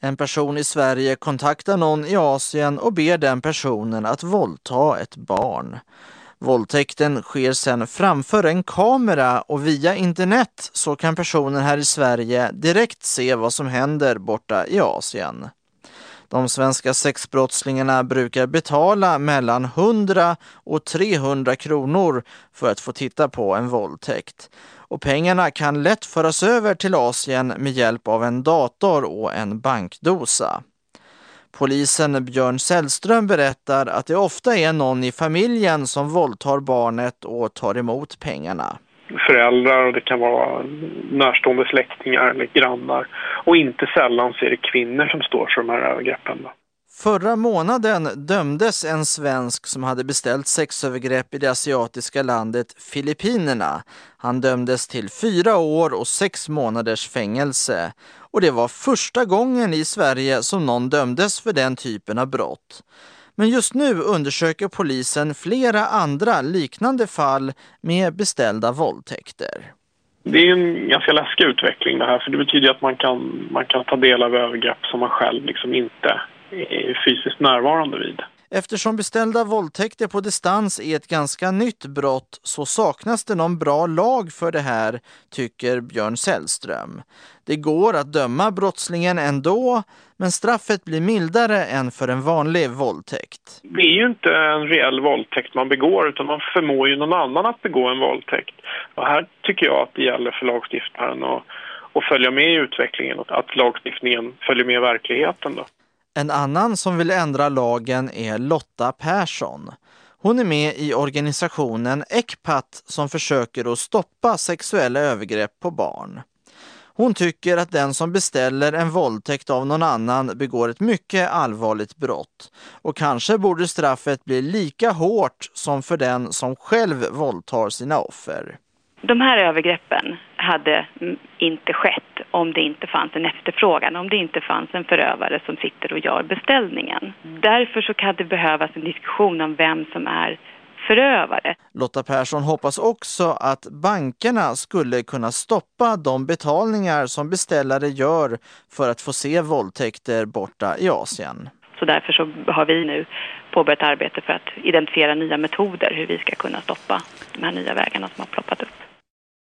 En person i Sverige kontaktar någon i Asien och ber den personen att våldta ett barn. Våldtäkten sker sedan framför en kamera och via internet så kan personen här i Sverige direkt se vad som händer borta i Asien. De svenska sexbrottslingarna brukar betala mellan 100 och 300 kronor för att få titta på en våldtäkt. Och pengarna kan lätt föras över till Asien med hjälp av en dator och en bankdosa. Polisen Björn Sällström berättar att det ofta är någon i familjen som våldtar barnet och tar emot pengarna föräldrar och det kan vara närstående släktingar eller grannar. Och inte sällan så är det kvinnor som står för de här övergreppen. Förra månaden dömdes en svensk som hade beställt sexövergrepp i det asiatiska landet Filippinerna. Han dömdes till fyra år och sex månaders fängelse. Och det var första gången i Sverige som någon dömdes för den typen av brott. Men just nu undersöker polisen flera andra liknande fall med beställda våldtäkter. Det är en ganska läskig utveckling det här för det betyder att man kan, man kan ta del av övergrepp som man själv liksom inte fysiskt närvarande vid. Eftersom beställda våldtäkter på distans är ett ganska nytt brott så saknas det någon bra lag för det här, tycker Björn Sällström. Det går att döma brottslingen ändå, men straffet blir mildare än för en vanlig våldtäkt. Det är ju inte en reell våldtäkt man begår utan man förmår ju någon annan att begå en våldtäkt. Och här tycker jag att det gäller för lagstiftaren att, att följa med i utvecklingen och att lagstiftningen följer med verkligheten. Då. En annan som vill ändra lagen är Lotta Persson. Hon är med i organisationen ECPAT som försöker att stoppa sexuella övergrepp på barn. Hon tycker att den som beställer en våldtäkt av någon annan begår ett mycket allvarligt brott. Och kanske borde straffet bli lika hårt som för den som själv våldtar sina offer. De här övergreppen hade inte skett om det inte fanns en efterfrågan, om det inte fanns en förövare som sitter och gör beställningen. Därför så kan det behövas en diskussion om vem som är förövare. Lotta Persson hoppas också att bankerna skulle kunna stoppa de betalningar som beställare gör för att få se våldtäkter borta i Asien. Så därför så har vi nu påbörjat arbete för att identifiera nya metoder hur vi ska kunna stoppa de här nya vägarna som har ploppat upp.